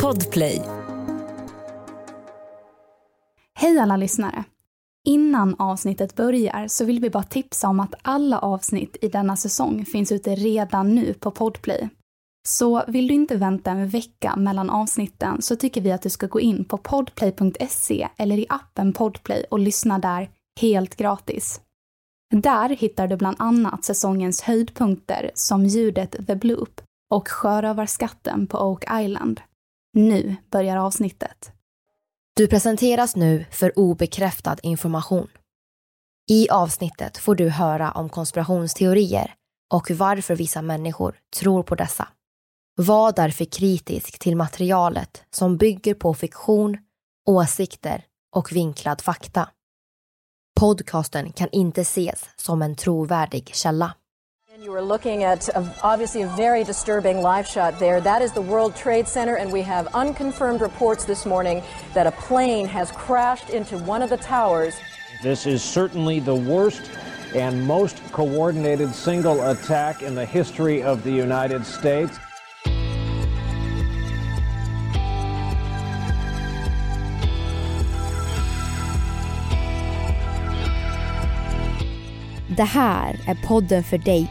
Podplay. Hej alla lyssnare! Innan avsnittet börjar så vill vi bara tipsa om att alla avsnitt i denna säsong finns ute redan nu på Podplay. Så vill du inte vänta en vecka mellan avsnitten så tycker vi att du ska gå in på podplay.se eller i appen Podplay och lyssna där helt gratis. Där hittar du bland annat säsongens höjdpunkter som ljudet The Bloop och Sjörövarskatten på Oak Island. Nu börjar avsnittet. Du presenteras nu för obekräftad information. I avsnittet får du höra om konspirationsteorier och varför vissa människor tror på dessa. Var därför kritisk till materialet som bygger på fiktion, åsikter och vinklad fakta. Podcasten kan inte ses som en trovärdig källa. You are looking at a, obviously a very disturbing live shot there. That is the World Trade Center, and we have unconfirmed reports this morning that a plane has crashed into one of the towers. This is certainly the worst and most coordinated single attack in the history of the United States. Det här är podden för dig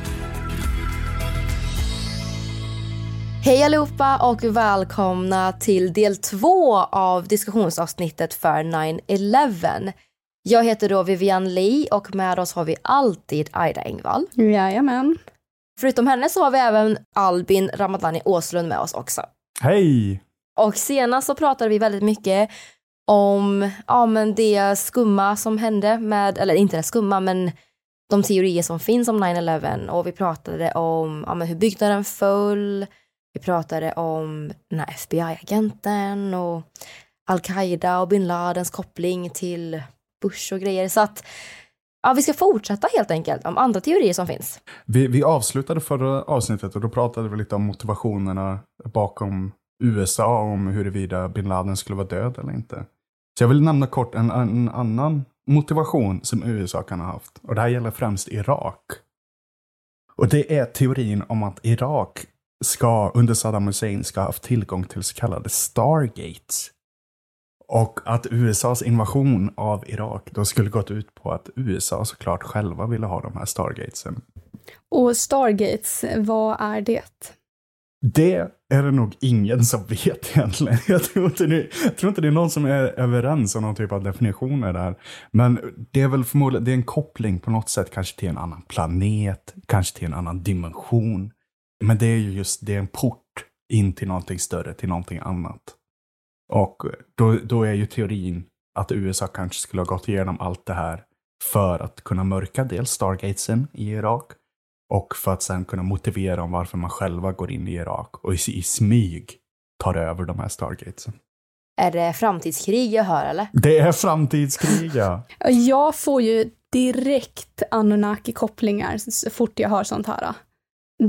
Hej allihopa och välkomna till del två av diskussionsavsnittet för 9-11. Jag heter då Vivian Lee och med oss har vi alltid Aida Engvall. Jajamän. Förutom henne så har vi även Albin Ramadani Åslund med oss också. Hej! Och senast så pratade vi väldigt mycket om ja, men det skumma som hände med, eller inte det skumma, men de teorier som finns om 9-11 och vi pratade om ja, men hur byggnaden föll, vi pratade om den här FBI-agenten och al-Qaida och bin Ladens koppling till Bush och grejer. Så att ja, vi ska fortsätta helt enkelt om andra teorier som finns. Vi, vi avslutade förra avsnittet och då pratade vi lite om motivationerna bakom USA, om huruvida bin Laden skulle vara död eller inte. Så jag vill nämna kort en, en annan motivation som USA kan ha haft. Och det här gäller främst Irak. Och det är teorin om att Irak ska, under Saddam Hussein ska ha haft tillgång till så kallade Stargates. Och att USAs invasion av Irak då skulle gått ut på att USA såklart själva ville ha de här Stargatesen. Och Stargates, vad är det? Det är det nog ingen som vet egentligen. Jag tror inte det, jag tror inte det är någon som är överens om någon typ av definitioner där. Men det är väl förmodligen det är en koppling på något sätt, kanske till en annan planet, kanske till en annan dimension. Men det är ju just, det är en port in till någonting större, till någonting annat. Och då, då är ju teorin att USA kanske skulle ha gått igenom allt det här för att kunna mörka dels Stargatesen i Irak och för att sen kunna motivera om varför man själva går in i Irak och i, i smyg tar över de här Stargatesen. Är det framtidskrig jag hör eller? Det är framtidskrig ja. Jag får ju direkt Anunnaki-kopplingar så fort jag hör sånt här.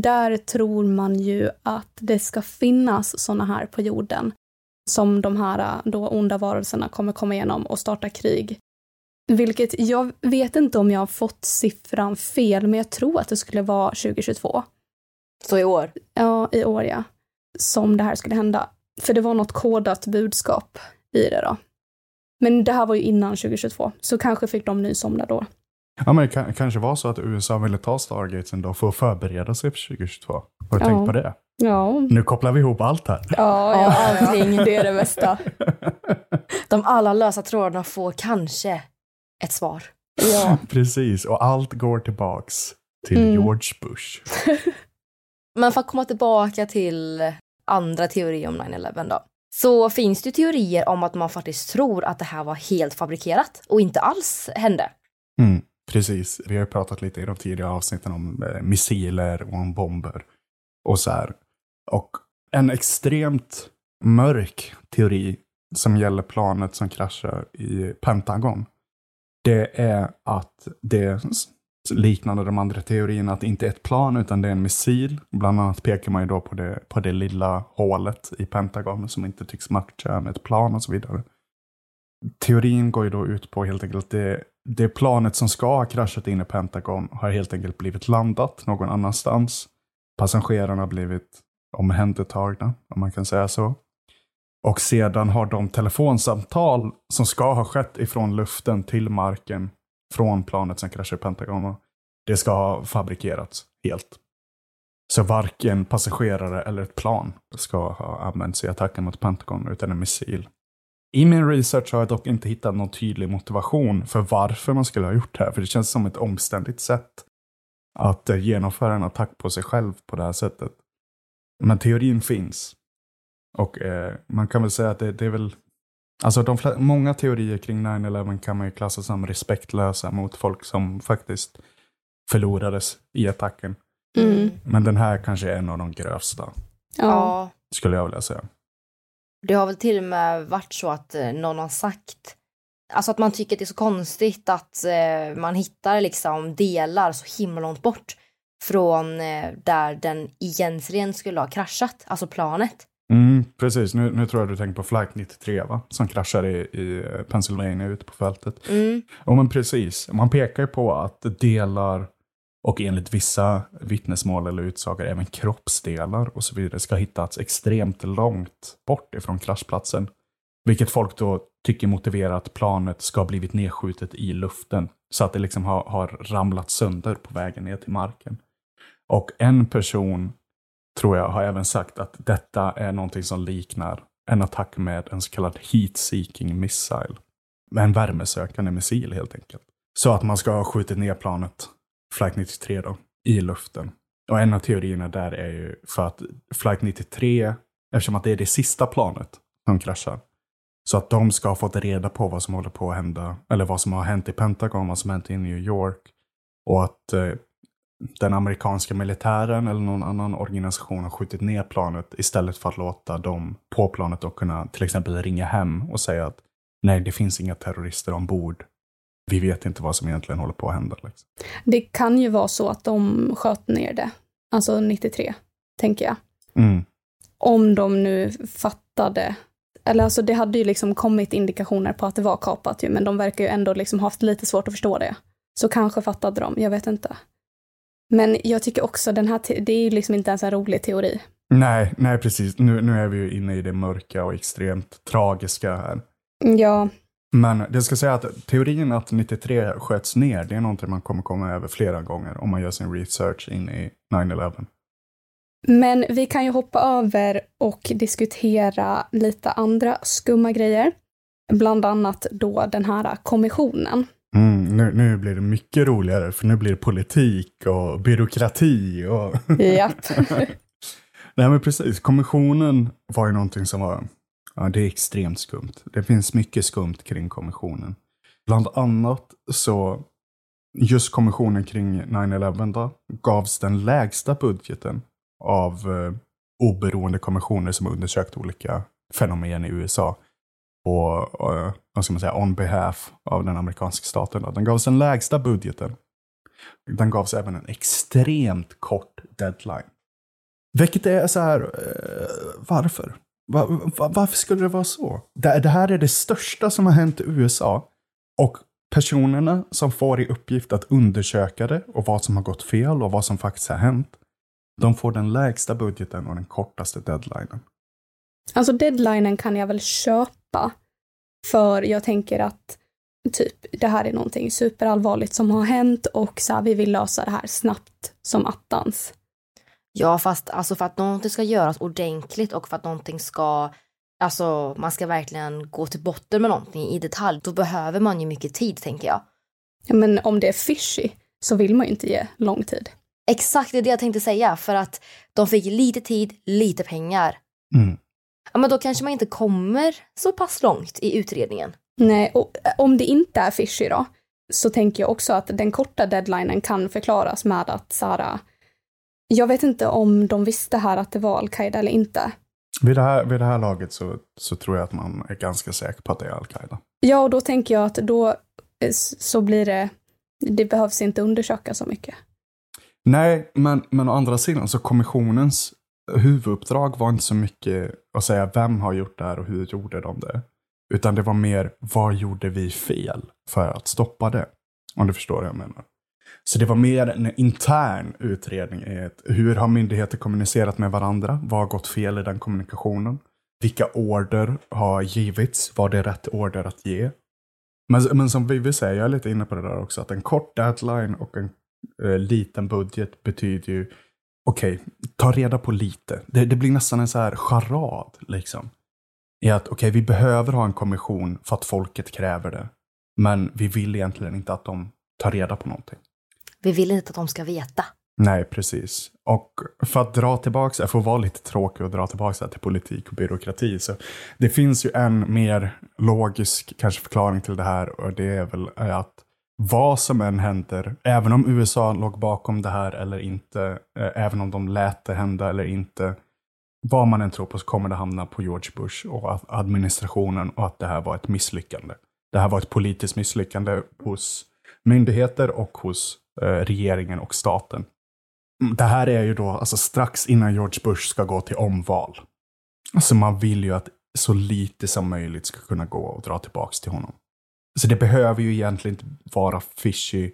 Där tror man ju att det ska finnas såna här på jorden som de här då onda varelserna kommer komma igenom och starta krig. Vilket jag vet inte om jag har fått siffran fel, men jag tror att det skulle vara 2022. Så i år? Ja, i år ja. Som det här skulle hända. För det var något kodat budskap i det då. Men det här var ju innan 2022, så kanske fick de nys om det då. Ja, men det kan, kanske var så att USA ville ta Stargates då för att förbereda sig för 2022. Har du Ja. tänkt på det? Ja. Nu kopplar vi ihop allt här. Ja, ja, allting. Det är det bästa. De alla lösa trådarna får kanske ett svar. Ja. Precis, och allt går tillbaks till Mm. George Bush. Men för att komma tillbaka till andra teorier om 9-11 då. Så finns det teorier om att man faktiskt tror att det här var helt fabrikerat och inte alls hände. Mm, precis, vi har ju pratat lite i de tidigare avsnitten om eh, missiler och om bomber. Och så här. Och en extremt mörk teori som gäller planet som kraschar i Pentagon. det är att det liknande de andra teorierna, att det inte är ett plan utan det är en missil. Bland annat pekar man ju då på det, på det lilla hålet i Pentagon som inte tycks matcha med ett plan och så vidare. Teorin går ju då ut på helt enkelt att det, det planet som ska ha kraschat in i Pentagon har helt enkelt blivit landat någon annanstans. Passagerarna har blivit omhändertagna, om man kan säga så. Och sedan har de telefonsamtal som ska ha skett ifrån luften till marken från planet som kraschade i Pentagon. Det ska ha fabrikerats helt. Så varken passagerare eller ett plan ska ha använts i attacken mot Pentagon, utan en missil. I min research har jag dock inte hittat någon tydlig motivation för varför man skulle ha gjort det här, för det känns som ett omständigt sätt att genomföra en attack på sig själv på det här sättet. Men teorin finns. Och eh, man kan väl säga att det, det är väl Alltså de många teorier kring 9-11 kan man ju klassa som respektlösa mot folk som faktiskt förlorades i attacken. Mm. Men den här kanske är en av de grövsta. Ja. Skulle jag vilja säga. Det har väl till och med varit så att eh, någon har sagt Alltså att man tycker att det är så konstigt att eh, man hittar liksom delar så himla långt bort från eh, där den egentligen skulle ha kraschat, alltså planet. Mm, precis, nu, nu tror jag du tänker på Flight 93 va? Som kraschade i, i Pennsylvania ute på fältet. Mm. Och men precis, man pekar ju på att delar och enligt vissa vittnesmål eller utsagor även kroppsdelar och så vidare ska ha hittats extremt långt bort ifrån kraschplatsen. Vilket folk då tycker motiverar att planet ska ha blivit nedskjutet i luften. Så att det liksom har, har ramlat sönder på vägen ner till marken. Och en person tror jag, har även sagt att detta är någonting som liknar en attack med en så kallad heat-seeking missile. Med en värmesökande missil helt enkelt. Så att man ska ha skjutit ner planet, Flight 93 då, i luften. Och en av teorierna där är ju för att Flight 93, eftersom att det är det sista planet som kraschar, så att de ska ha fått reda på vad som håller på att hända, eller vad som har hänt i Pentagon, vad som har hänt i New York. Och att eh, den amerikanska militären eller någon annan organisation har skjutit ner planet istället för att låta dem på planet då kunna till exempel ringa hem och säga att nej, det finns inga terrorister ombord. Vi vet inte vad som egentligen håller på att hända. Liksom. Det kan ju vara så att de sköt ner det, alltså 93, tänker jag. Mm. Om de nu fattade eller alltså det hade ju liksom kommit indikationer på att det var kapat ju, men de verkar ju ändå liksom haft lite svårt att förstå det. Så kanske fattade de, jag vet inte. Men jag tycker också den här, det är ju liksom inte ens en rolig teori. Nej, nej precis. Nu, nu är vi ju inne i det mörka och extremt tragiska här. Ja. Men det ska säga att teorin att 93 sköts ner, det är någonting man kommer komma över flera gånger om man gör sin research in i 9-11. Men vi kan ju hoppa över och diskutera lite andra skumma grejer. Bland annat då den här kommissionen Mm, nu, nu blir det mycket roligare, för nu blir det politik och byråkrati. Och Japp. Nej men precis, kommissionen var ju någonting som var, ja det är extremt skumt. Det finns mycket skumt kring kommissionen. Bland annat så, just kommissionen kring 9-11 då, gavs den lägsta budgeten av eh, oberoende kommissioner som undersökt olika fenomen i USA på, eh, vad ska man säga, on behalf av den amerikanska staten. Då. Den gavs den lägsta budgeten. Den gavs även en extremt kort deadline. Vilket är så här, eh, varför? Va, va, varför skulle det vara så? Det, det här är det största som har hänt i USA. Och personerna som får i uppgift att undersöka det och vad som har gått fel och vad som faktiskt har hänt. De får den lägsta budgeten och den kortaste deadlinen. Alltså deadlinen kan jag väl köpa. För jag tänker att typ det här är någonting superallvarligt som har hänt och så här, vi vill lösa det här snabbt som attans. Ja, fast alltså för att någonting ska göras ordentligt och för att någonting ska, alltså man ska verkligen gå till botten med någonting i detalj, då behöver man ju mycket tid tänker jag. Ja, men om det är fishy så vill man ju inte ge lång tid. Exakt, det är det jag tänkte säga, för att de fick lite tid, lite pengar. Mm ja men då kanske man inte kommer så pass långt i utredningen. Nej, och eh, om det inte är fishy då, så tänker jag också att den korta deadlinen kan förklaras med att Sara, jag vet inte om de visste här att det var al-Qaida eller inte. Vid det här, vid det här laget så, så tror jag att man är ganska säker på att det är al-Qaida. Ja, och då tänker jag att då så blir det, det behövs inte undersöka så mycket. Nej, men, men å andra sidan så kommissionens huvuduppdrag var inte så mycket att säga vem har gjort det här och hur gjorde de det. Utan det var mer, vad gjorde vi fel för att stoppa det? Om du förstår vad jag menar. Så det var mer en intern utredning. Hur har myndigheter kommunicerat med varandra? Vad har gått fel i den kommunikationen? Vilka order har givits? Var det rätt order att ge? Men, men som Vivi säger, jag är lite inne på det där också, att en kort deadline och en eh, liten budget betyder ju, okej, okay, ta reda på lite. Det, det, blir nästan en så här charad, liksom. I att, okej, okay, vi behöver ha en kommission för att folket kräver det. Men vi vill egentligen inte att de tar reda på någonting. Vi vill inte att de ska veta. Nej, precis. Och för att dra tillbaka, jag får vara lite tråkig och dra tillbaka till politik och byråkrati. Så det finns ju en mer logisk kanske förklaring till det här och det är väl eh, att vad som än händer, även om USA låg bakom det här eller inte, eh, även om de lät det hända eller inte, vad man än tror på så kommer det hamna på George Bush och administrationen och att det här var ett misslyckande. Det här var ett politiskt misslyckande hos myndigheter och hos regeringen och staten. Mm, det här är ju då alltså strax innan George Bush ska gå till omval. Alltså man vill ju att så lite som möjligt ska kunna gå och dra tillbaka till honom. Så det behöver ju egentligen inte vara fishy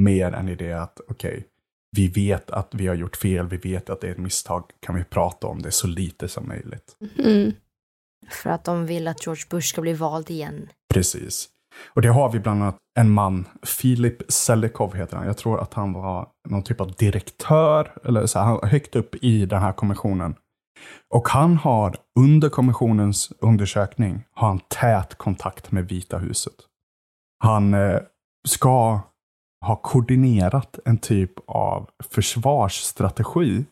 mer än i det att okej, okay, vi vet att vi har gjort fel, vi vet att det är ett misstag, kan vi prata om det så lite som möjligt. Mm. För att de vill att George Bush ska bli vald igen. Precis. Och det har vi bland annat en man, Filip Selikov heter han. Jag tror att han var någon typ av direktör, eller så här, högt upp i den här kommissionen. Och han har under kommissionens undersökning har han tät kontakt med Vita huset. Han eh, ska ha koordinerat en typ av försvarsstrategi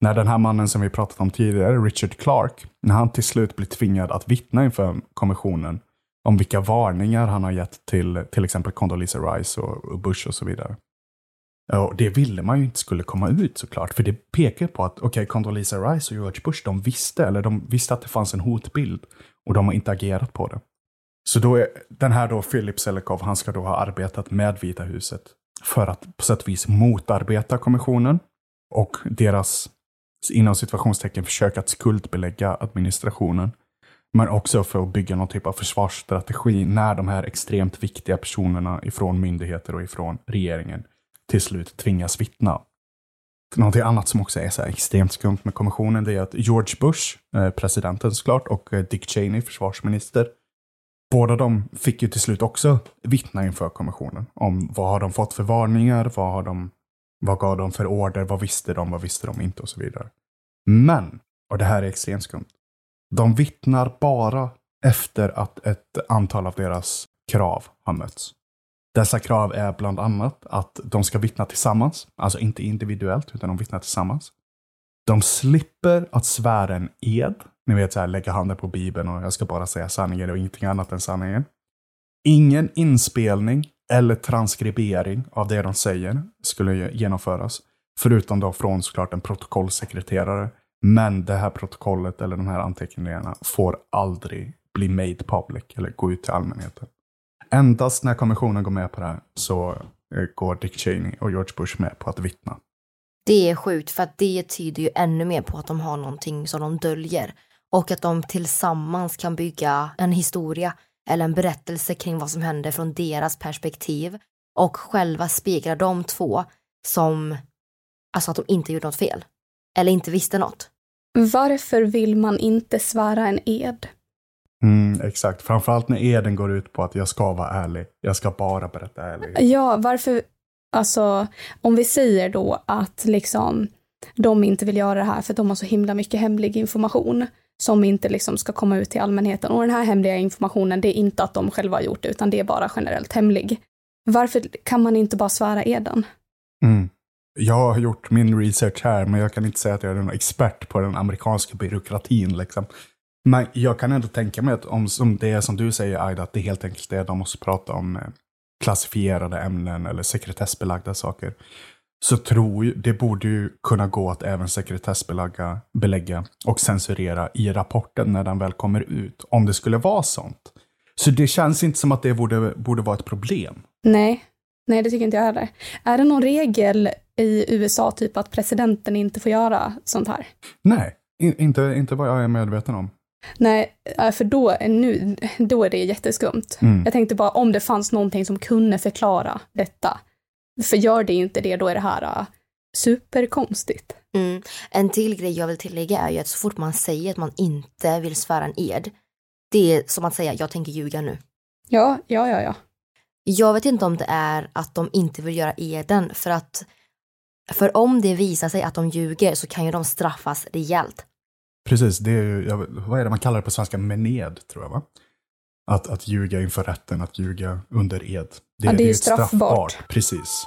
när den här mannen som vi pratat om tidigare, Richard Clark, när han till slut blir tvingad att vittna inför kommissionen om vilka varningar han har gett till till exempel Condoleezza Rice och, Bush och så vidare. Och det ville man ju inte skulle komma ut såklart, för det pekar på att okay, Condoleezza Rice och George Bush, de visste, eller de visste att det fanns en hotbild och de har inte agerat på det. Så då är den här då Philip Selikov, han ska då ha arbetat med Vita huset för att på sätt och vis motarbeta kommissionen och deras inom situationstecken försök att skuldbelägga administrationen. Men också för att bygga någon typ av försvarsstrategi när de här extremt viktiga personerna ifrån myndigheter och ifrån regeringen till slut tvingas vittna. Någonting annat som också är så extremt skumt med kommissionen det är att George Bush, eh, presidenten såklart, och eh, Dick Cheney, försvarsminister, båda de fick ju till slut också vittna inför kommissionen om vad har de fått för varningar, vad, har de, vad gav de för order, vad visste de, vad visste de inte och så vidare. Men, och det här är extremt skumt, de vittnar bara efter att ett antal av deras krav har mötts. Dessa krav är bland annat att de ska vittna tillsammans, alltså inte individuellt, utan de vittnar tillsammans. De slipper att svära en ed, ni vet så här, lägga handen på bibeln och jag ska bara säga sanningen och ingenting annat än sanningen. Ingen inspelning eller transkribering av det de säger skulle genomföras. Förutom då från såklart en protokollsekreterare men det här protokollet eller de här anteckningarna får aldrig bli made public eller gå ut till allmänheten. Endast när kommissionen går med på det här så eh, går Dick Cheney och George Bush med på att vittna. Det är sjukt för att det tyder ju ännu mer på att de har någonting som de döljer och att de tillsammans kan bygga en historia eller en berättelse kring vad som hände från deras perspektiv och själva speglar de två som, alltså att de inte gjorde något fel eller inte visste något. Varför vill man inte svära en ed? Mm, exakt, framförallt när eden går ut på att jag ska vara ärlig. Jag ska bara berätta ärligt. Ja, varför, alltså om vi säger då att liksom de inte vill göra det här för att de har så himla mycket hemlig information som inte liksom ska komma ut till allmänheten. Och den här hemliga informationen, det är inte att de själva har gjort det, utan det är bara generellt hemlig. Varför kan man inte bara svära eden? Mm. Jag har gjort min research här, men jag kan inte säga att jag är en expert på den amerikanska byråkratin. Liksom. Men jag kan ändå tänka mig att om som det är som du säger Aida, att det helt enkelt är de måste prata om eh, klassifierade ämnen eller sekretessbelagda saker. Så tror jag, det borde ju kunna gå att även sekretessbelägga belägga och censurera i rapporten när den väl kommer ut. Om det skulle vara sånt. Så det känns inte som att det borde, borde vara ett problem. Nej, nej det tycker inte jag heller. Är det någon regel i USA typ att presidenten inte får göra sånt här? Nej, in, inte, inte vad jag är medveten om. Nej, äh, för då, nu, då är det jätteskumt. Mm. Jag tänkte bara om det fanns någonting som kunde förklara detta. För gör det inte det, då är det här uh, superkonstigt. Mm. En till grej jag vill tillägga är ju att så fort man säger att man inte vill svära en ed, det är som att säga jag tänker ljuga nu. Ja, ja, ja, ja. Jag vet inte om det är att de inte vill göra eden för att för om det visar sig att de ljuger så kan ju de straffas rejält. Precis, det är ju, jag, vad är det man kallar det på svenska? Mened, tror jag va? Att, att ljuga inför rätten, att ljuga under ed. Ja, det är ju ett straffbart. Precis.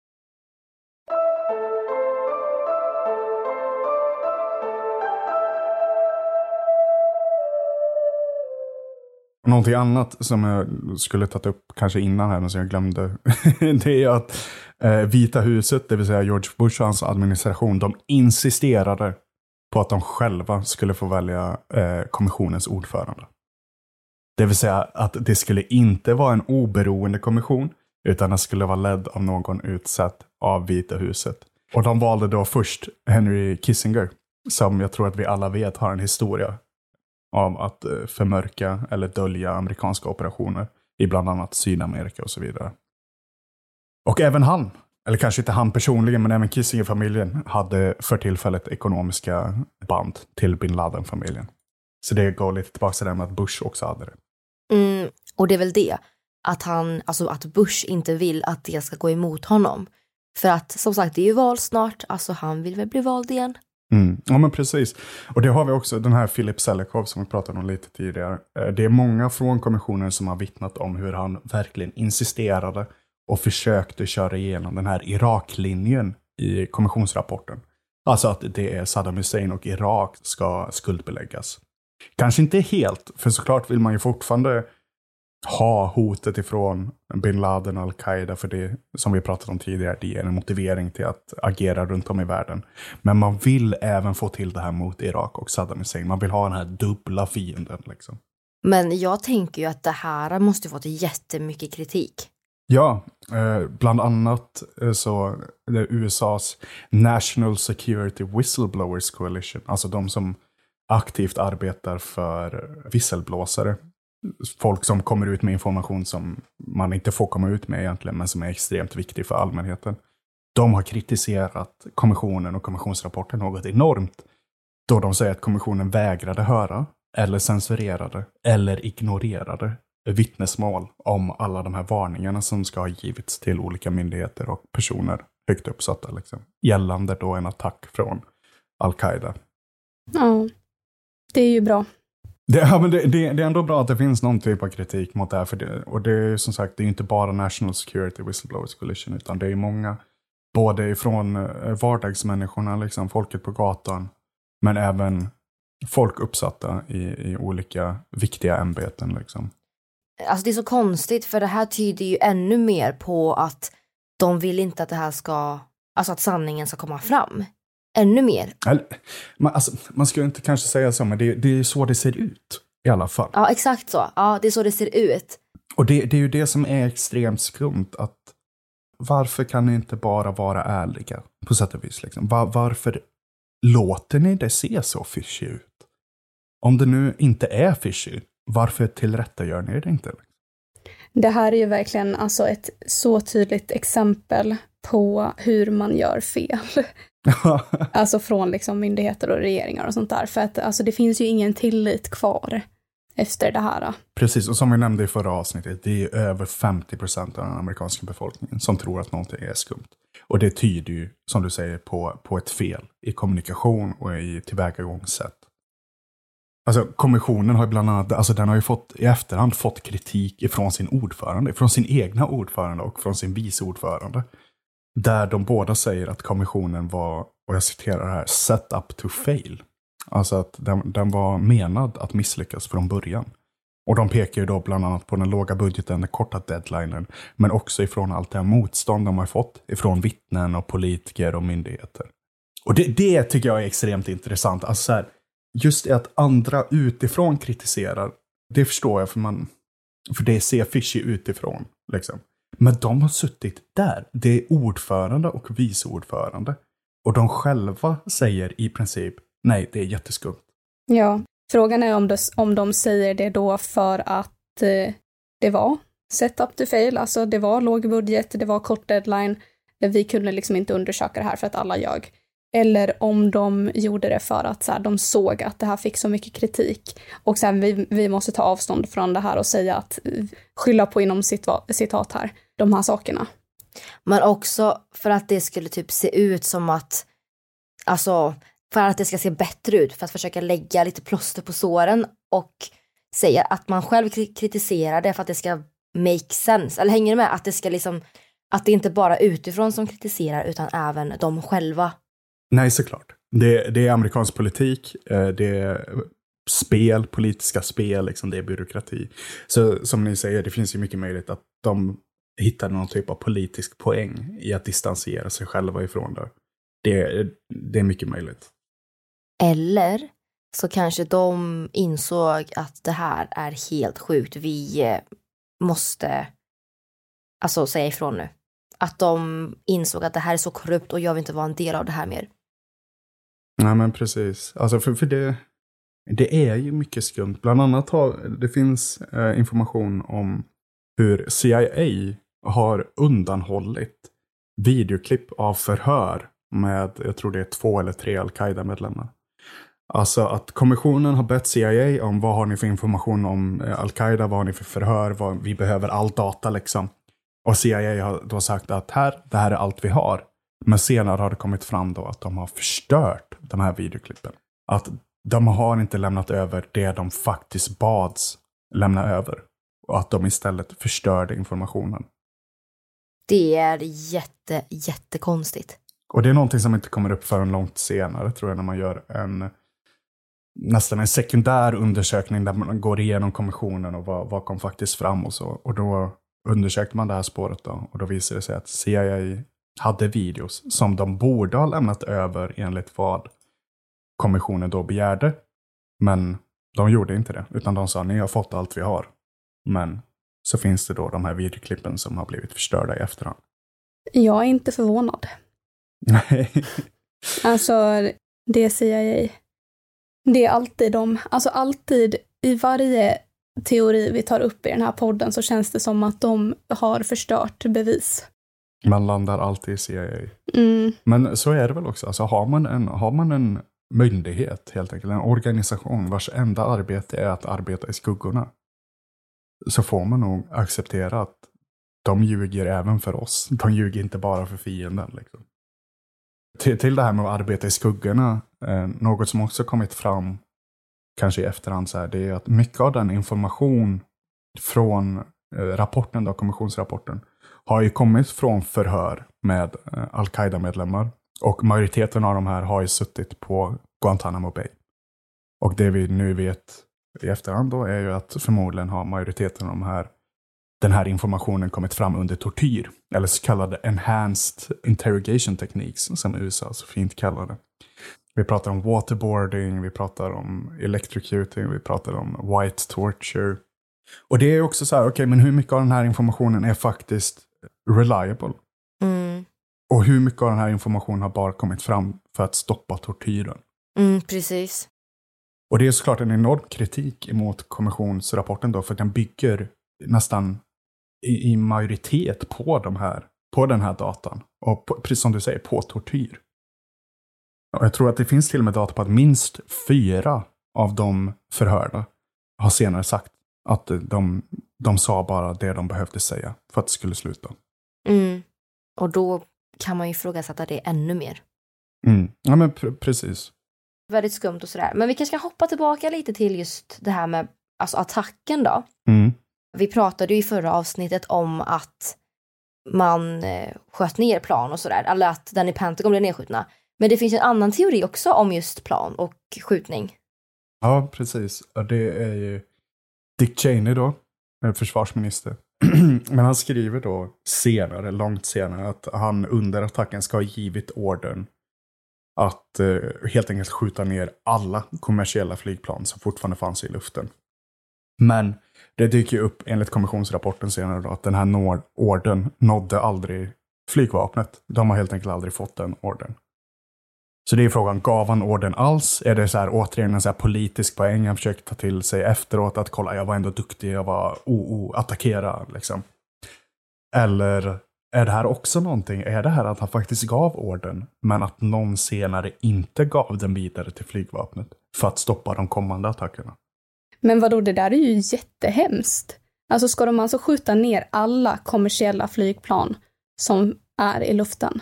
Någonting annat som jag skulle tagit upp kanske innan här, men som jag glömde. det är att eh, Vita huset, det vill säga George Bush och hans administration, de insisterade på att de själva skulle få välja eh, kommissionens ordförande. Det vill säga att det skulle inte vara en oberoende kommission, utan den skulle vara ledd av någon utsatt av Vita huset. Och de valde då först Henry Kissinger, som jag tror att vi alla vet har en historia av att eh, förmörka eller dölja amerikanska operationer i bland annat Sydamerika och så vidare. Och även han, eller kanske inte han personligen, men även Kissinger-familjen hade för tillfället ekonomiska band till bin Laden-familjen. Så det går lite tillbaka till det med att Bush också hade det. Mm, och det är väl det, att han, alltså att Bush inte vill att det ska gå emot honom. För att som sagt, det är ju val snart, alltså han vill väl bli vald igen. Mm. Ja men precis. Och det har vi också, den här Filip Selikov som vi pratade om lite tidigare. Eh, det är många från kommissionen som har vittnat om hur han verkligen insisterade och försökte köra igenom den här Iraklinjen i kommissionsrapporten. Alltså att det är Saddam Hussein och Irak ska skuldbeläggas. Kanske inte helt, för såklart vill man ju fortfarande ha hotet ifrån bin Laden och al-Qaida, för det som vi pratat om tidigare, det ger en motivering till att agera runt om i världen. Men man vill även få till det här mot Irak och Saddam Hussein. Man vill ha den här dubbla fienden. Liksom. Men jag tänker ju att det här måste fått jättemycket kritik. Ja, eh, bland annat eh, så det är USAs National Security Whistleblowers Coalition, alltså de som aktivt arbetar för visselblåsare. Folk som kommer ut med information som man inte får komma ut med egentligen, men som är extremt viktig för allmänheten. De har kritiserat kommissionen och kommissionsrapporten något enormt. Då de säger att kommissionen vägrade höra, eller censurerade, eller ignorerade vittnesmål om alla de här varningarna som ska ha givits till olika myndigheter och personer högt uppsatta. Liksom, gällande då en attack från al-Qaida. Ja, det är ju bra. Det, ja, men det, det, det är ändå bra att det finns någon typ av kritik mot det här. För det, och det är ju som sagt, det är ju inte bara National Security Whistleblowers Coalition, utan det är ju många, både ifrån eh, vardagsmänniskorna, liksom, folket på gatan, men även folk uppsatta i, i olika viktiga ämbeten. Liksom. Alltså det är så konstigt för det här tyder ju ännu mer på att de vill inte att det här ska, alltså att sanningen ska komma fram. Ännu mer. Man, alltså, man ska ju inte kanske säga så, men det, det är ju så det ser ut i alla fall. Ja, exakt så. Ja, det är så det ser ut. Och det, det är ju det som är extremt skumt. att Varför kan ni inte bara vara ärliga på sätt och vis? Liksom? Var, varför låter ni det se så fishy ut? Om det nu inte är fishy, varför tillrättagör ni det inte? Det här är ju verkligen alltså ett så tydligt exempel på hur man gör fel. Alltså från liksom myndigheter och regeringar och sånt där. För att alltså, det finns ju ingen tillit kvar efter det här. Precis, och som vi nämnde i förra avsnittet, det är över 50 procent av den amerikanska befolkningen som tror att någonting är skumt. Och det tyder ju, som du säger, på, på ett fel i kommunikation och i tillvägagångssätt Alltså kommissionen har ju bland annat, alltså den har ju fått i efterhand fått kritik ifrån sin ordförande, från sin egna ordförande och från sin vice ordförande. Där de båda säger att kommissionen var, och jag citerar här, set up to fail. Alltså att den, den var menad att misslyckas från början. Och de pekar ju då bland annat på den låga budgeten, den korta deadlinen, men också ifrån allt det här motstånd de har fått ifrån vittnen och politiker och myndigheter. Och det, det tycker jag är extremt intressant. Alltså så här, just det att andra utifrån kritiserar, det förstår jag för man, för det ser fishy utifrån. Liksom. Men de har suttit där. Det är ordförande och vice ordförande. Och de själva säger i princip, nej, det är jätteskumt. Ja, frågan är om, det, om de säger det då för att eh, det var set up to fail, alltså det var låg budget, det var kort deadline, vi kunde liksom inte undersöka det här för att alla ljög. Eller om de gjorde det för att så här, de såg att det här fick så mycket kritik. Och sen vi, vi måste ta avstånd från det här och säga att eh, skylla på inom citat här, de här sakerna. Men också för att det skulle typ se ut som att, alltså för att det ska se bättre ut, för att försöka lägga lite plåster på såren och säga att man själv kritiserar det för att det ska make sense. Eller hänger du med? Att det ska liksom, att det inte bara utifrån som kritiserar utan även de själva Nej, såklart. Det, det är amerikansk politik, eh, det är spel, politiska spel, liksom, det är byråkrati. Så som ni säger, det finns ju mycket möjligt att de hittar någon typ av politisk poäng i att distansera sig själva ifrån det. Det, det är mycket möjligt. Eller så kanske de insåg att det här är helt sjukt. Vi eh, måste alltså säga ifrån nu. Att de insåg att det här är så korrupt och jag vill inte vara en del av det här mer. Nej men precis. Alltså för, för det, det är ju mycket skumt. Bland annat har det finns eh, information om hur CIA har undanhållit videoklipp av förhör med, jag tror det är två eller tre al-Qaida-medlemmar. Alltså att kommissionen har bett CIA om vad har ni för information om eh, al-Qaida, vad har ni för förhör, vad, vi behöver all data liksom. Och CIA har då sagt att här, det här är allt vi har. Men senare har det kommit fram då att de har förstört de här videoklippen. Att de har inte lämnat över det de faktiskt bads lämna över. Och att de istället förstörde informationen. Det är jätte, jättekonstigt. Och det är någonting som inte kommer upp förrän långt senare tror jag när man gör en nästan en sekundär undersökning där man går igenom kommissionen och vad, vad kom faktiskt fram och så. Och då undersökte man det här spåret då och då visade det sig att CIA hade videos som de borde ha lämnat över enligt vad kommissionen då begärde. Men de gjorde inte det, utan de sa ni har fått allt vi har. Men så finns det då de här videoklippen som har blivit förstörda i efterhand. Jag är inte förvånad. Nej. alltså, det är CIA. Det är alltid de, alltså alltid i varje teori vi tar upp i den här podden så känns det som att de har förstört bevis. Man landar alltid i CIA. Mm. Men så är det väl också. Alltså, har, man en, har man en myndighet, helt enkelt, en organisation vars enda arbete är att arbeta i skuggorna, så får man nog acceptera att de ljuger även för oss. De ljuger inte bara för fienden. Liksom. Till, till det här med att arbeta i skuggorna, eh, något som också kommit fram, kanske i efterhand, så här, det är att mycket av den information från eh, rapporten, då, kommissionsrapporten, har ju kommit från förhör med eh, al-Qaida-medlemmar. Och majoriteten av de här har ju suttit på Guantanamo Bay. Och det vi nu vet i efterhand då är ju att förmodligen har majoriteten av de här, den här informationen kommit fram under tortyr. Eller så kallade enhanced interrogation techniques som USA så fint kallar det. Vi pratar om waterboarding, vi pratar om electrocuting, vi pratar om white torture. Och det är också så här, okej, okay, men hur mycket av den här informationen är faktiskt reliable. Mm. Och hur mycket av den här informationen har bara kommit fram för att stoppa tortyren. Mm, precis. Och det är såklart en enorm kritik emot kommissionsrapporten då, för den bygger nästan i, i majoritet på, de här, på den här datan. Och på, precis som du säger, på tortyr. Och jag tror att det finns till och med data på att minst fyra av de förhörda har senare sagt att de, de sa bara det de behövde säga för att det skulle sluta. Mm. Och då kan man ju ifrågasätta det ännu mer. Mm. Ja, men pr precis. Väldigt skumt och sådär. Men vi kanske ska hoppa tillbaka lite till just det här med alltså attacken då. Mm. Vi pratade ju i förra avsnittet om att man eh, sköt ner plan och sådär, eller att den i Pentagon blev nedskjutna. Men det finns en annan teori också om just plan och skjutning. Ja, precis. Det är ju Dick Cheney då, eh, försvarsminister. Men han skriver då senare, långt senare, att han under attacken ska ha givit ordern att eh, helt enkelt skjuta ner alla kommersiella flygplan som fortfarande fanns i luften. Men det dyker ju upp enligt kommissionsrapporten senare då att den här når- ordern nådde aldrig flygvapnet. De har helt enkelt aldrig fått den ordern. Så det är frågan, gav han orden alls? Är det så här, återigen en så här politisk poäng han försöker ta till sig efteråt? Att kolla, jag var ändå duktig, jag var oh, oh, attackera liksom. Eller är det här också någonting, är det här att han faktiskt gav orden, men att någon senare inte gav den vidare till flygvapnet för att stoppa de kommande attackerna? Men vadå, det där är ju jättehemskt. Alltså ska de alltså skjuta ner alla kommersiella flygplan som är i luften?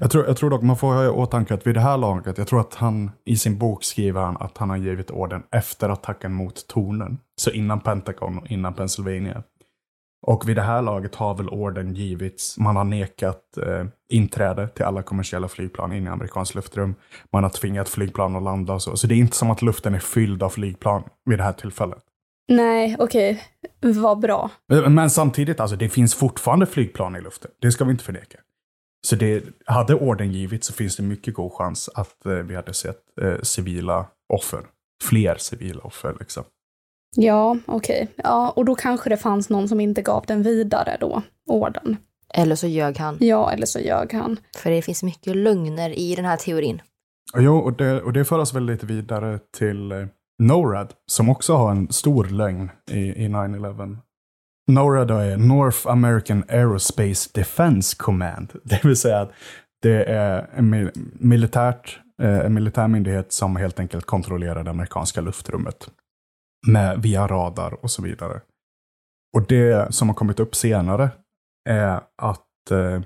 Jag tror, jag tror dock man får ha i åtanke att vid det här laget, jag tror att han i sin bok skriver han att han har givit orden efter attacken mot tornen. Så innan Pentagon och innan Pennsylvania. Och vid det här laget har väl orden givits, man har nekat eh, inträde till alla kommersiella flygplan in i amerikanskt luftrum. Man har tvingat flygplan att landa och så. Så det är inte som att luften är fylld av flygplan vid det här tillfället. Nej, okej. Vad bra. Men men samtidigt, alltså, det finns fortfarande flygplan i luften. Det ska vi inte förneka. Så det, hade orden givits så finns det mycket god chans att eh, vi hade sett eh, civila offer. Fler civila offer liksom. Ja, okej. Ja, och då kanske det fanns någon som inte gav den vidare då, orden. Eller så ljög han. Ja, eller så ljög han. För det finns mycket lögner i den här teorin. Jo, och det, och det för oss väl lite vidare till eh, NORAD, som också har en stor lögn i, i 9-11. NORAD är North American Aerospace Defense Command. Det vill säga att det är en mil- militärt, eh, en militär myndighet som helt enkelt kontrollerar det amerikanska luftrummet. Med, via radar och så vidare. Och det som har kommit upp senare är att eh,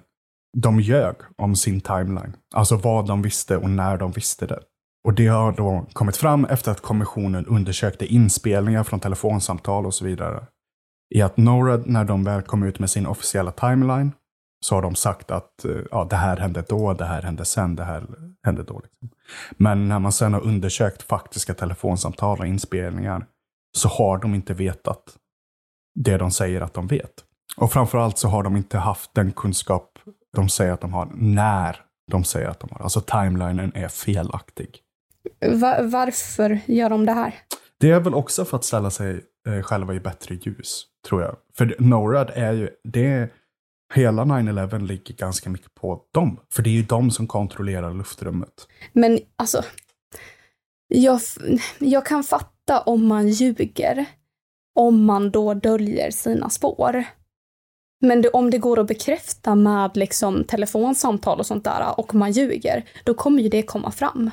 de ljög om sin timeline. Alltså vad de visste och när de visste det. Och det har då kommit fram efter att kommissionen undersökte inspelningar från telefonsamtal och så vidare. I att NORAD, när de väl kom ut med sin officiella timeline, så har de sagt att eh, ja, det här hände då, det här hände sen, det här hände då. Liksom. Men när man sen har undersökt faktiska telefonsamtal och inspelningar så har de inte vetat det de säger att de vet. Och framförallt så har de inte haft den kunskap de säger att de har när de säger att de har. Alltså timelinen är felaktig. Va- varför gör de det här? Det är väl också för att ställa sig eh, själva i bättre ljus, tror jag. För NORAD är ju, det är, hela 9-11 ligger ganska mycket på dem. För det är ju de som kontrollerar luftrummet. Men alltså, jag, jag kan fatta om man ljuger, om man då döljer sina spår. Men det, om det går att bekräfta med liksom telefonsamtal och sånt där och man ljuger, då kommer ju det komma fram.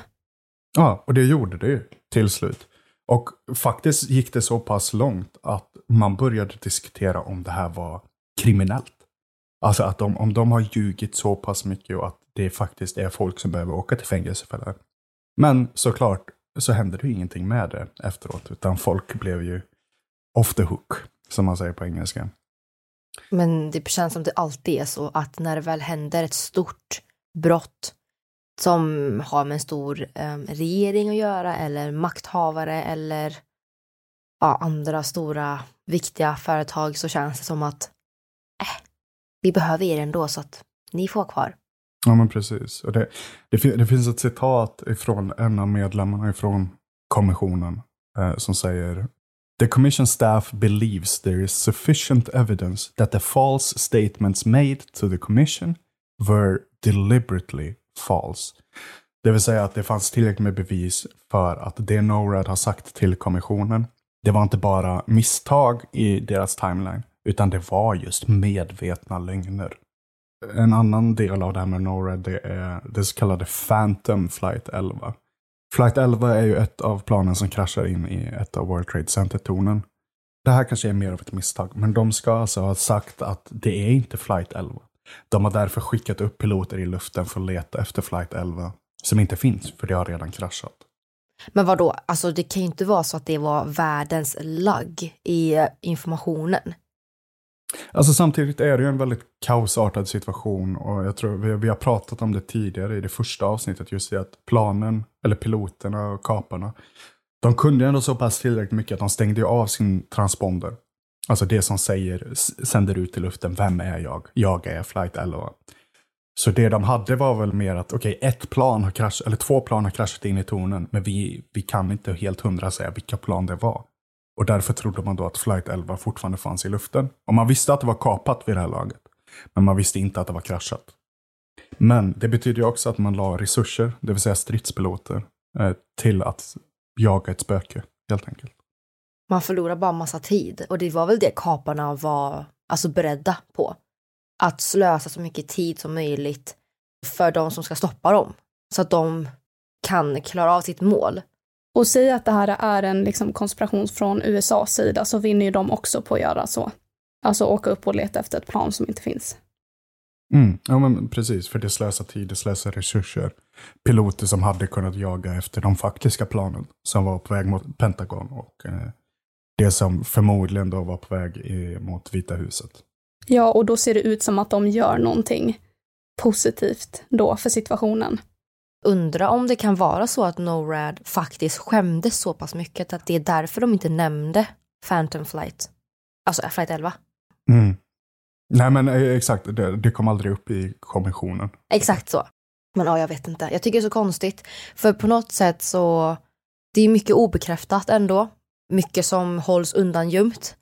Ja, och det gjorde det ju till slut. Och faktiskt gick det så pass långt att man började diskutera om det här var kriminellt. Alltså att de, om de har ljugit så pass mycket och att det faktiskt är folk som behöver åka till fängelse för det. här. Men såklart så hände det ju ingenting med det efteråt, utan folk blev ju off the hook, som man säger på engelska. Men det känns som det alltid är så att när det väl händer ett stort brott som har med en stor eh, regering att göra eller makthavare eller ja, andra stora viktiga företag så känns det som att eh, vi behöver er ändå så att ni får vara kvar. Ja, men precis. Och det, det, det finns ett citat ifrån en av medlemmarna ifrån kommissionen eh, som säger The commission staff believes there is sufficient evidence that the false statements made to the commission were deliberately false. Det vill säga att det fanns tillräckligt med bevis för att det NORAD har sagt till kommissionen, det var inte bara misstag i deras timeline, utan det var just medvetna lögner. En annan del av det här med NORAD det är det så kallade Phantom Flight 11. Flight 11 är ju ett av planen som kraschar in i ett av World Trade Center-tornen. Det här kanske är mer av ett misstag, men de ska alltså ha sagt att det är inte Flight 11. De har därför skickat upp piloter i luften för att leta efter Flight 11, som inte finns, för det har redan kraschat. Men vad då? alltså det kan ju inte vara så att det var världens lagg i eh, informationen. Alltså samtidigt är det ju en väldigt kaosartad situation och jag tror vi, vi har pratat om det tidigare i det första avsnittet just det att planen, eller piloterna och kaparna, de kunde ändå så pass tillräckligt mycket att de stängde av sin transponder. Alltså det som säger, sänder ut i luften, vem är jag? Jag är flight 11. Så det de hade var väl mer att, okej, okay, ett plan har kraschat, eller två plan har kraschat in i tornen, men vi, vi kan inte helt hundra säga vilka plan det var. Och därför trodde man då att flight 11 fortfarande fanns i luften. Och man visste att det var kapat vid det här laget. Men man visste inte att det var kraschat. Men det betyder ju också att man la resurser, det vill säga stridspiloter, eh, till att jaga ett spöke, helt enkelt. Man förlorar bara massa tid och det var väl det kaparna var alltså beredda på. Att slösa så mycket tid som möjligt för de som ska stoppa dem. Så att de kan klara av sitt mål. Och säga att det här är en liksom, konspiration från USAs sida så vinner ju de också på att göra så. Alltså åka upp och leta efter ett plan som inte finns. Mm, ja men precis, för det slösar tid, det slösar resurser. Piloter som hade kunnat jaga efter de faktiska planen som var på väg mot Pentagon och eh, det som förmodligen då var på väg i, mot Vita huset. Ja, och då ser det ut som att de gör någonting positivt då för situationen. Undra om det kan vara så att NORAD faktiskt skämdes så pass mycket att det är därför de inte nämnde Phantom Flight. Alltså Flight 11. Mm. Nej men eh, exakt, det, det kom aldrig upp i kommissionen. Exakt så. Men ja, jag vet inte. Jag tycker det är så konstigt. För på något sätt så, det är mycket obekräftat ändå. Mycket som hålls undangömt.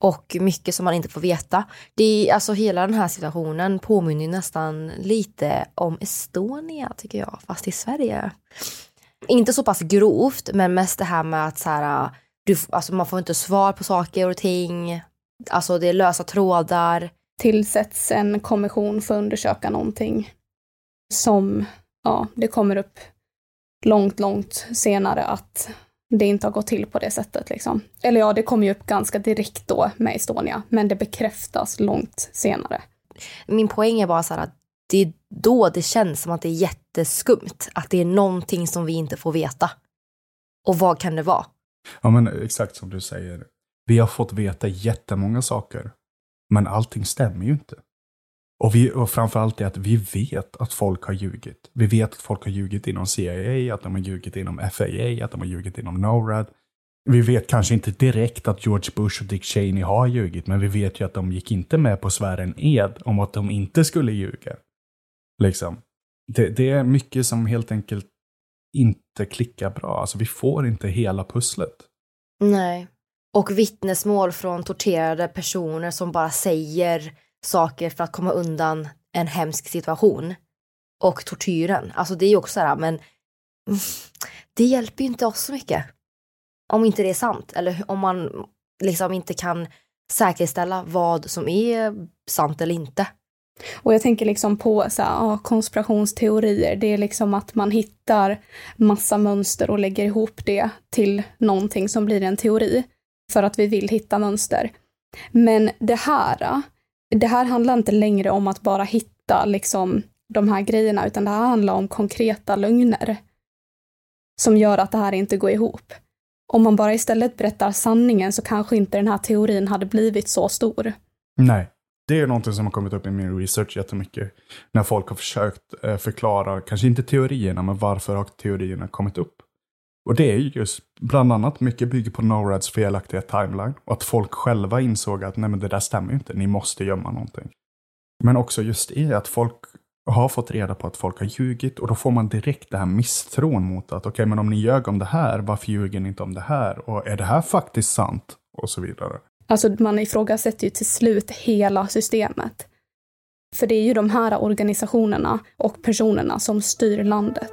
Och mycket som man inte får veta. Det är, alltså hela den här situationen påminner nästan lite om Estonia tycker jag, fast i Sverige. Inte så pass grovt, men mest det här med att så här, du, alltså man får inte svar på saker och ting. Alltså det är lösa trådar tillsätts en kommission för att undersöka någonting som, ja, det kommer upp långt, långt senare att det inte har gått till på det sättet liksom. Eller ja, det kommer ju upp ganska direkt då med Estonia, men det bekräftas långt senare. Min poäng är bara så här att det är då det känns som att det är jätteskumt, att det är någonting som vi inte får veta. Och vad kan det vara? Ja, men exakt som du säger. Vi har fått veta jättemånga saker men allting stämmer ju inte. Och, vi, och framförallt är att vi vet att folk har ljugit. Vi vet att folk har ljugit inom CIA, att de har ljugit inom FAA, att de har ljugit inom NORAD. Vi vet kanske inte direkt att George Bush och Dick Cheney har ljugit, men vi vet ju att de gick inte med på svära en ed om att de inte skulle ljuga. Liksom. Det, det är mycket som helt enkelt inte klickar bra. Alltså vi får inte hela pusslet. Nej. Och vittnesmål från torterade personer som bara säger saker för att komma undan en hemsk situation. Och tortyren, alltså det är ju också så här, men det hjälper ju inte oss så mycket. Om inte det är sant, eller om man liksom inte kan säkerställa vad som är sant eller inte. Och jag tänker liksom på så här, konspirationsteorier. Det är liksom att man hittar massa mönster och lägger ihop det till någonting som blir en teori för att vi vill hitta mönster. Men det här, det här handlar inte längre om att bara hitta liksom de här grejerna, utan det här handlar om konkreta lögner som gör att det här inte går ihop. Om man bara istället berättar sanningen så kanske inte den här teorin hade blivit så stor. Nej, det är någonting som har kommit upp i min research jättemycket. När folk har försökt eh, förklara, kanske inte teorierna, men varför har teorierna kommit upp? Och det är ju just bland annat mycket bygger på NORADs felaktiga timeline. Och att folk själva insåg att nej men det där stämmer ju inte, ni måste gömma någonting. Men också just i att folk har fått reda på att folk har ljugit och då får man direkt det här misstron mot att okej okay, men om ni ljög om det här, varför ljuger ni inte om det här? Och är det här faktiskt sant? Och så vidare. Alltså man ifrågasätter ju till slut hela systemet. För det är ju de här organisationerna och personerna som styr landet.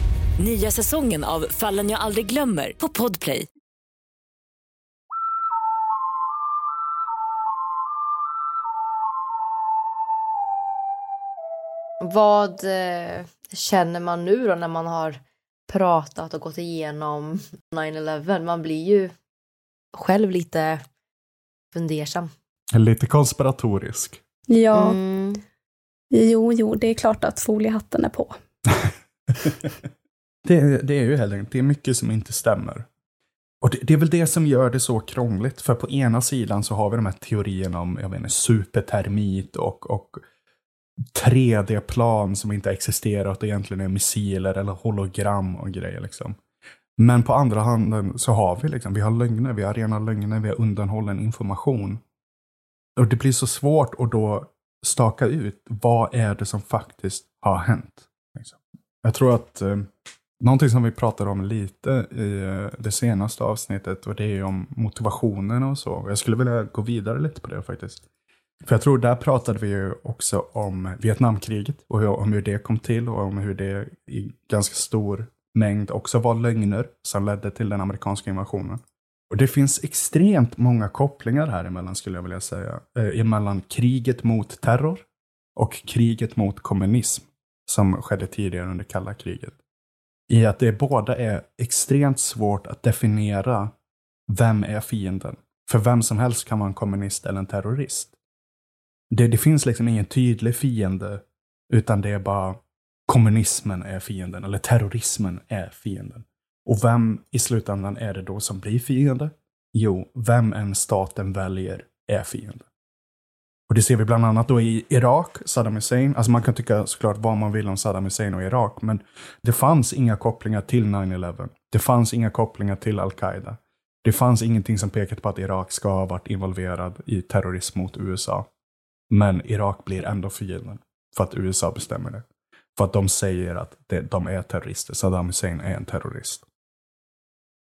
Nya säsongen av Fallen jag aldrig glömmer på Podplay. Vad eh, känner man nu då när man har pratat och gått igenom 9-11? Man blir ju själv lite fundersam. Lite konspiratorisk. Ja. Mm. Jo, jo, det är klart att foliehatten är på. Det, det är ju heller inte, det är mycket som inte stämmer. Och det, det är väl det som gör det så krångligt, för på ena sidan så har vi de här teorierna om, jag menar, supertermit och, och 3D-plan som inte existerar, att det egentligen är missiler eller hologram och grejer liksom. Men på andra handen så har vi liksom, vi har lögner, vi har rena lögner, vi har undanhållen information. Och det blir så svårt att då staka ut, vad är det som faktiskt har hänt? Liksom. Jag tror att eh, någonting som vi pratade om lite i eh, det senaste avsnittet, och det är ju om motivationen och så. Jag skulle vilja gå vidare lite på det faktiskt. För jag tror där pratade vi ju också om Vietnamkriget och hur, om hur det kom till och om hur det i ganska stor mängd också var lögner som ledde till den amerikanska invasionen. Och det finns extremt många kopplingar här emellan skulle jag vilja säga. Eh, emellan kriget mot terror och kriget mot kommunism som skedde tidigare under kalla kriget. I att det båda är extremt svårt att definiera vem är fienden. För vem som helst kan vara en kommunist eller en terrorist. Det, det finns liksom ingen tydlig fiende, utan det är bara kommunismen är fienden, eller terrorismen är fienden. Och vem i slutändan är det då som blir fiende? Jo, vem en staten väljer är fiende. Och det ser vi bland annat då i Irak, Saddam Hussein. Alltså man kan tycka såklart vad man vill om Saddam Hussein och Irak, men det fanns inga kopplingar till 9-11. Det fanns inga kopplingar till Al-Qaida. Det fanns ingenting som pekade på att Irak ska ha varit involverad i terrorism mot USA. Men Irak blir ändå fienden. För att USA bestämmer det. För att de säger att de är terrorister. Saddam Hussein är en terrorist.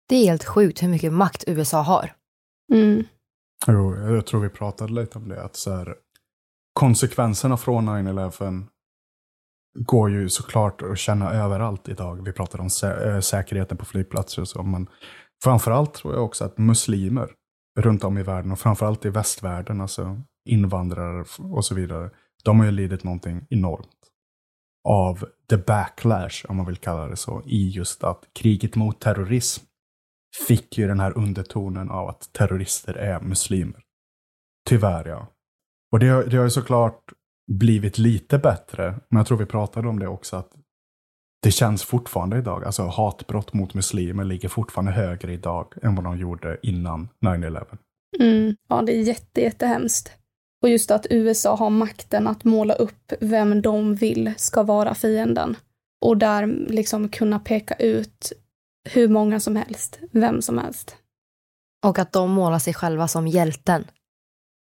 Det är helt sjukt hur mycket makt USA har. Mm. Jo, jag tror vi pratade lite om det. Att så här, konsekvenserna från 9-11 går ju såklart att känna överallt idag. Vi pratade om sä eh, säkerheten på flygplatser och så. Men framförallt tror jag också att muslimer runt om i världen och framförallt i västvärlden, alltså invandrare och så vidare, de har ju lidit någonting enormt av the backlash, om man vill kalla det så, i just att kriget mot terrorism fick ju den här undertonen av att terrorister är muslimer. Tyvärr ja. Och det, har- det har ju såklart blivit lite bättre, men jag tror vi pratade om det också, att det känns fortfarande idag, alltså hatbrott mot muslimer ligger fortfarande högre idag än vad de gjorde innan 9-11. Mm. Ja, det är jätte, jättehemskt. Och just att USA har makten att måla upp vem de vill ska vara fienden. Och där liksom kunna peka ut hur många som helst, vem som helst. Och att de målar sig själva som hjälten.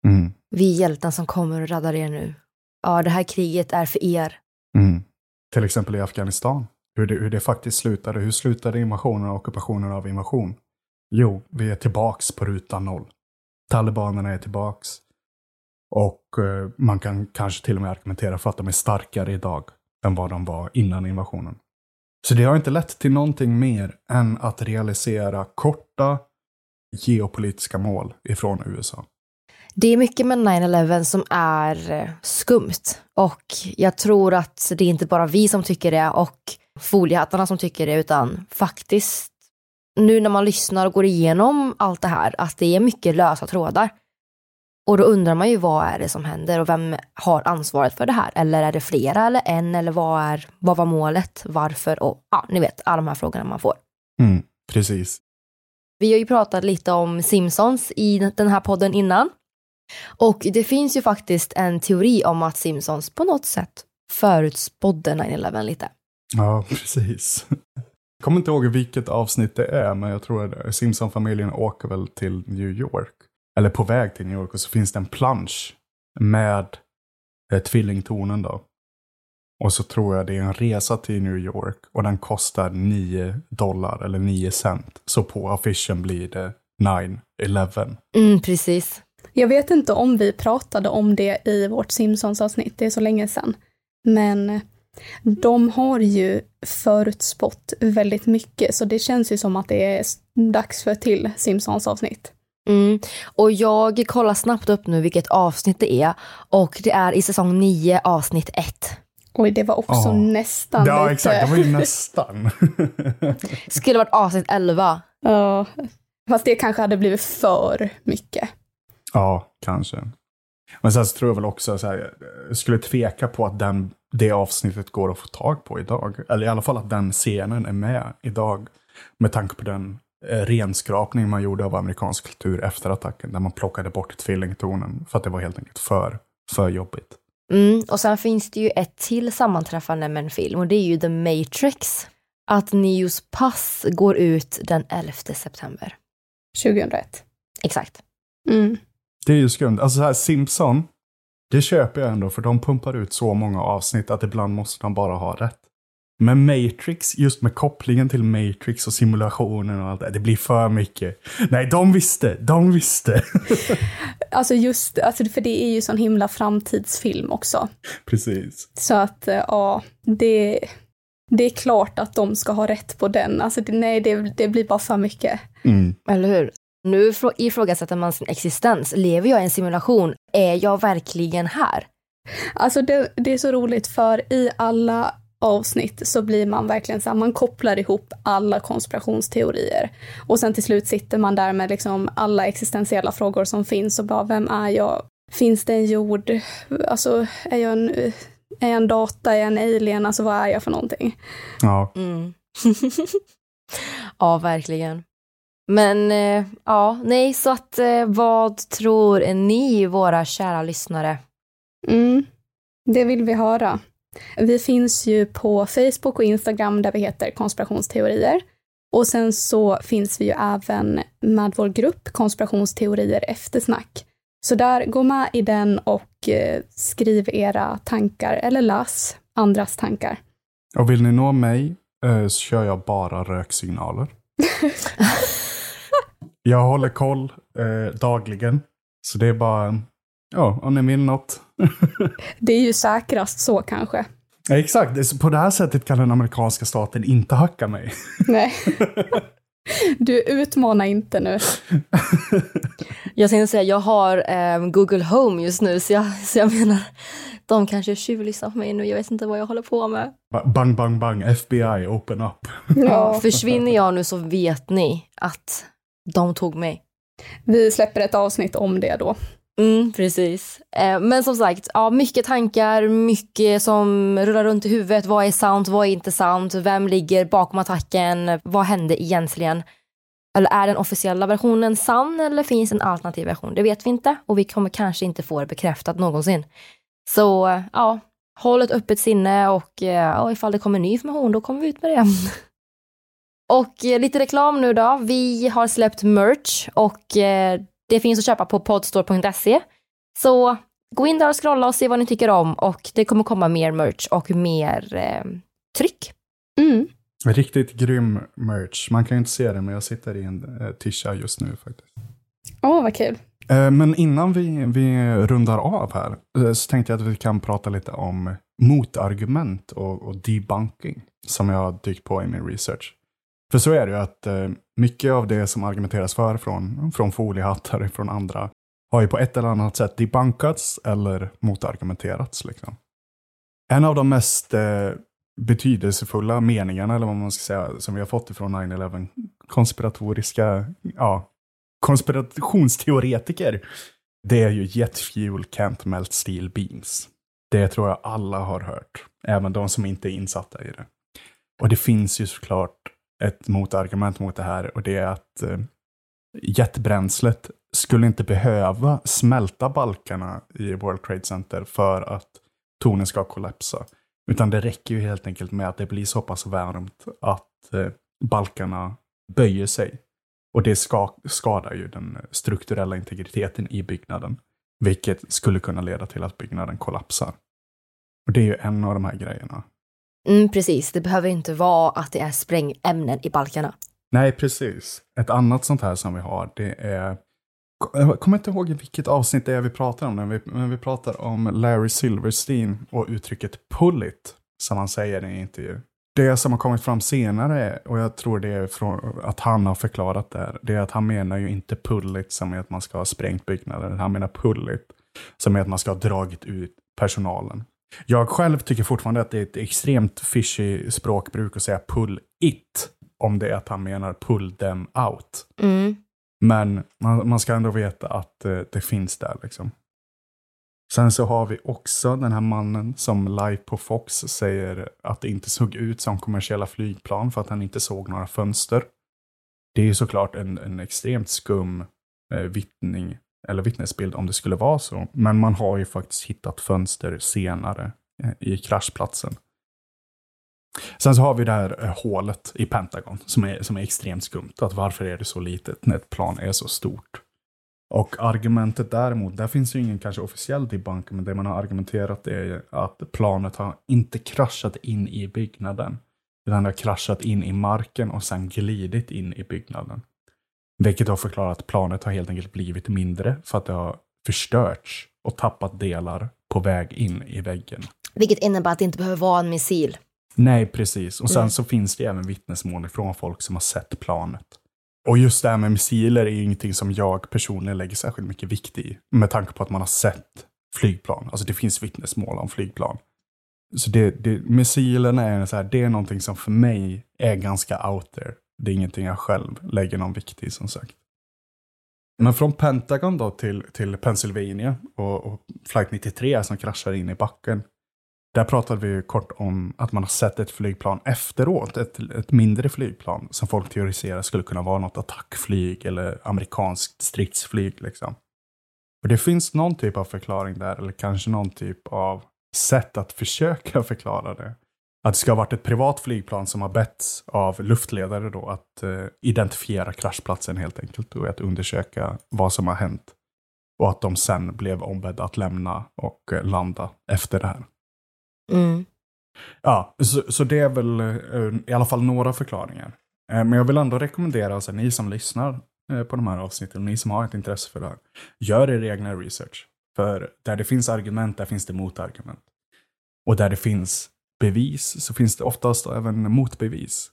Mm. Vi är hjälten som kommer och räddar er nu. Ja, det här kriget är för er. Mm. Till exempel i Afghanistan. Hur det, hur det faktiskt slutade. Hur slutade invasionen och ockupationen av invasion? Jo, vi är tillbaks på ruta noll. Talibanerna är tillbaks. Och eh, man kan kanske till och med argumentera för att de är starkare idag än vad de var innan invasionen. Så det har inte lett till någonting mer än att realisera korta geopolitiska mål ifrån USA. Det är mycket med 9-11 som är eh, skumt. Och jag tror att det är inte bara vi som tycker det och foliehattarna som tycker det, utan faktiskt nu när man lyssnar och går igenom allt det här, att det är mycket lösa trådar. Och då undrar man ju vad är det som händer och vem har ansvaret för det här? Eller är det flera eller en eller vad, är, vad var målet? Varför? Och ja, ni vet alla de här frågorna man får. Mm, precis. Vi har ju pratat lite om Simpsons i den här podden innan. Och det finns ju faktiskt en teori om att Simpsons på något sätt förutspådde 9-11 lite. Ja, precis. Jag kommer inte ihåg vilket avsnitt det är, men jag tror att Simpson-familjen åker väl till New York. Eller på väg till New York och så finns det en plansch med eh, tvillingtornen då. Och så tror jag det är en resa till New York och den kostar 9 dollar eller 9 cent. Så på affischen blir det 9-11. Mm, precis. Jag vet inte om vi pratade om det i vårt Simpsons-avsnitt, det är så länge sedan. Men de har ju förutspått väldigt mycket, så det känns ju som att det är dags för ett till Simpsons-avsnitt. Mm. Och jag kollar snabbt upp nu vilket avsnitt det är och det är i säsong 9 avsnitt 1. Oj, det var också Ja. nästan Ja, lite... exakt. Det var ju nästan. Skulle varit avsnitt 11. Ja, fast det kanske hade blivit för mycket. ja, kanske. Men sen så tror jag väl också så här, jag skulle tveka på att den, det avsnittet går att få tag på idag. Eller i alla fall att den scenen är med idag. Med tanke på den renskrapning man gjorde av amerikansk kultur efter attacken. Där man plockade bort tvillingtonen för att det var helt enkelt för, för jobbigt. Mm. Och sen finns det ju ett till sammanträffande med en film och det är ju The Matrix. Att Neos pass går ut den 11 september. 2001. Exakt. Mm. Det är ju skumt. Alltså så här, Simpson, det köper jag ändå för de pumpar ut så många avsnitt att ibland måste de bara ha rätt. Men Matrix, just med kopplingen till Matrix och simulationen och allt det, det blir för mycket. Nej, de visste, de visste. Alltså just, alltså för det är ju sån himla framtidsfilm också. Precis. Så att, eh, ja, det, det är klart att de ska ha rätt på den. Alltså det, nej, det, det blir bara för mycket. Mm. Eller hur? Nu ifrå- ifrågasätter man sin existens. Lever jag i en simulation? Är jag verkligen här? Alltså det, det är så roligt för i alla avsnitt så blir man verkligen så här, man kopplar ihop alla konspirationsteorier. Och sen till slut sitter man där med liksom alla existentiella frågor som finns och bara, vem är jag? Finns det en jord? Alltså, är jag en, är jag en data? Är jag en alien? Alltså vad är jag för någonting? Ja. Mm. ja, verkligen. Men eh, ja, nej, så att eh, vad tror ni, våra kära lyssnare? Mm, det vill vi höra. Vi finns ju på Facebook och Instagram där vi heter konspirationsteorier. Och sen så finns vi ju även med vår grupp konspirationsteorier eftersnack. Så där, gå med i den och eh, skriv era tankar eller läs andras tankar. Och vill ni nå mig eh, så kör jag bara röksignaler. jag håller koll eh, dagligen. Så det är bara, ja, om ni vill något. Det är ju säkrast så kanske. Ja, exakt, på det här sättet kan den amerikanska staten inte hacka mig. Nej. Du utmanar inte nu. Jag tänkte säga, jag har eh, Google Home just nu, så jag, så jag menar, de kanske tjuvlyssnar på mig nu, jag vet inte vad jag håller på med. Ba- Bang, bang, bang, FBI, open up. Ja. Försvinner jag nu så vet ni att de tog mig. Vi släpper ett avsnitt om det då. Mm, precis. Eh, men som sagt, ja, mycket tankar, mycket som rullar runt i huvudet. Vad är sant, vad är inte sant? Vem ligger bakom attacken? Vad hände egentligen? Eller är den officiella versionen sann eller finns en alternativ version? Det vet vi inte och vi kommer kanske inte få det bekräftat någonsin. Så ja, håll ett öppet sinne och eh, ja, ifall det kommer ny information då kommer vi ut med det. Och eh, lite reklam nu då. Vi har släppt merch och det finns att köpa på podstore.se. Så gå in där och scrolla och se vad ni tycker om och det kommer komma mer merch och mer eh, tryck. Mm. Riktigt grym merch. Man kan ju inte se det, men jag sitter i en eh, tisha just nu faktiskt. Åh, vad kul. Eh, men innan vi, vi rundar av här eh, så tänkte jag att vi kan prata lite om motargument och, och debunking som jag har dykt på i min research. För så är det ju att eh, mycket av det som argumenteras för från, från foliehattar från andra har ju på ett eller annat sätt debunkats eller motargumenterats. Liksom. En av de mest eh, betydelsefulla meningarna, eller vad man ska säga, som vi har fått ifrån 9-11 konspiratoriska, ja, konspirationsteoretiker, det är ju jet fuel can't melt steel beams. Det tror jag alla har hört, även de som inte är insatta i det. Och det finns ju såklart ett motargument mot det här och det är att eh, jetbränslet skulle inte behöva smälta balkarna i World Trade Center för att tornen ska kollapsa. Utan det räcker ju helt enkelt med att det blir så pass varmt att eh, balkarna böjer sig. Och det ska, skadar ju den strukturella integriteten i byggnaden. Vilket skulle kunna leda till att byggnaden kollapsar. Och det är ju en av de här grejerna. Mm, precis, det behöver inte vara att det är sprängämnen i balkarna. Nej, precis. Ett annat sånt här som vi har, det är Jag kommer inte ihåg vilket avsnitt det är vi pratar om, men vi, men vi pratar om Larry Silverstein och uttrycket pull it, som han säger i en intervju. Det som har kommit fram senare, och jag tror det är från att han har förklarat det här, det är att han menar ju inte pull it som är att man ska ha sprängt byggnaden, Han menar pull it som är att man ska ha dragit ut personalen. Jag själv tycker fortfarande att det är ett extremt fishy språkbruk att säga pull it, om det är att han menar pull them out. Mm. Men man, man ska ändå veta att eh, det finns där liksom. Sen så har vi också den här mannen som live på Fox säger att det inte såg ut som kommersiella flygplan för att han inte såg några fönster. Det är ju såklart en, en extremt skum eh, vittning, eller vittnesbild om det skulle vara så. Men man har ju faktiskt hittat fönster senare eh, i kraschplatsen. Sen så har vi det här eh, hålet i Pentagon som är, som är extremt skumt. Att varför är det så litet när ett plan är så stort? Och argumentet däremot, där finns ju ingen kanske officiell debunk, men det man har argumenterat är att planet har inte kraschat in i byggnaden. Utan det har kraschat in i marken och sen glidit in i byggnaden. Vilket har förklarat att planet har helt enkelt blivit mindre för att det har förstörts och tappat delar på väg in i väggen. Vilket innebär att det inte behöver vara en missil. Nej, precis. Och sen Mm. så finns det även vittnesmål från folk som har sett planet. Och just det här med missiler är ju ingenting som jag personligen lägger särskilt mycket vikt i. Med tanke på att man har sett flygplan. Alltså det finns vittnesmål om flygplan. Så det, det, missilerna är så här, det är någonting som för mig är ganska out there. Det är ingenting jag själv lägger någon vikt i som sagt. Men från Pentagon då till, till Pennsylvania och, och flight 93 som kraschar in i backen. Där pratade vi ju kort om att man har sett ett flygplan efteråt, ett, ett mindre flygplan som folk teoriserar skulle kunna vara något attackflyg eller amerikanskt stridsflyg. Liksom. Och det finns någon typ av förklaring där, eller kanske någon typ av sätt att försöka förklara det. Att det ska ha varit ett privat flygplan som har betts av luftledare då att eh, identifiera kraschplatsen helt enkelt och att undersöka vad som har hänt. Och att de sen blev ombedda att lämna och eh, landa efter det här. Mm. Ja, så, så det är väl eh, i alla fall några förklaringar. Eh, Men jag vill ändå rekommendera, alltså, ni som lyssnar eh, på de här avsnitten, ni som har ett intresse för det här, gör er egna research. För där det finns argument, där finns det motargument. Och där det finns bevis, så finns det oftast även motbevis.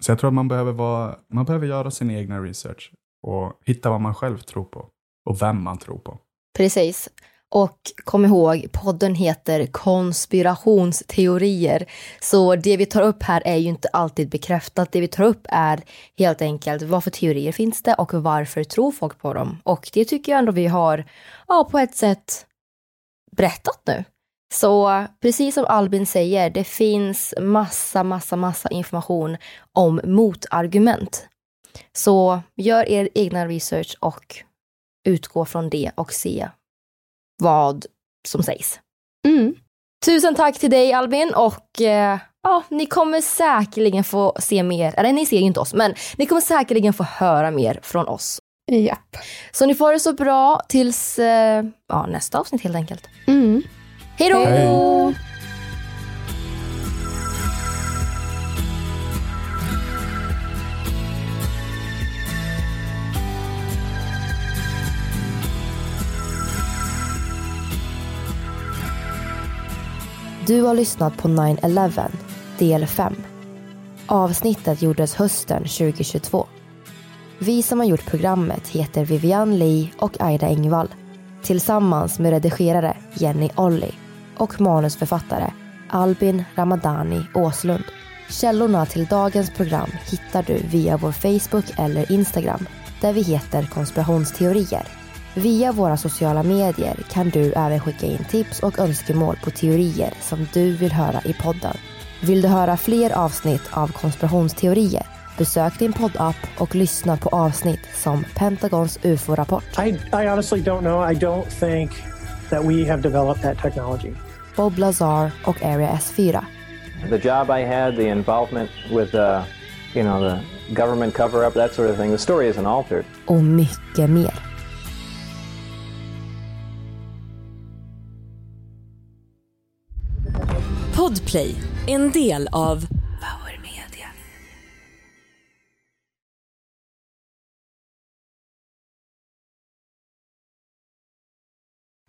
Så jag tror att man behöver, vara, man behöver göra sin egna research och hitta vad man själv tror på och vem man tror på. Precis. Och kom ihåg, podden heter konspirationsteorier. Så det vi tar upp här är ju inte alltid bekräftat. Det vi tar upp är helt enkelt vad för teorier finns det och varför tror folk på dem? Och det tycker jag ändå vi har, ja, på ett sätt berättat nu. Så precis som Albin säger, det finns massa, massa, massa information om motargument. Så gör er egna research och utgå från det och se vad som sägs. Mm. Tusen tack till dig Albin och eh, ja, ni kommer säkerligen få se mer, eller ni ser ju inte oss, men ni kommer säkerligen få höra mer från oss. Japp. Så ni får det så bra tills eh, ja, nästa avsnitt helt enkelt. Mm. Hej då! Hej. Du har lyssnat på 9-11, del 5. Avsnittet gjordes hösten 2022. Vi som har gjort programmet heter Vivian Lee och Aida Engvall tillsammans med redigerare Jenny Olli och manusförfattare Albin Ramadani Åslund. Källorna till dagens program hittar du via vår Facebook eller Instagram där vi heter konspirationsteorier. Via våra sociala medier kan du även skicka in tips och önskemål på teorier som du vill höra i podden. Vill du höra fler avsnitt av konspirationsteorier? Besök din poddapp och lyssna på avsnitt som Pentagons UFO-rapport, I, I honestly don't know. I don't think that we have developed that technology. Bob Lazar och Area S4. The job I had, the involvement with, uh, you know, the government cover-up, that sort of thing. The story isn't altered. och mycket mer. Podplay, en del av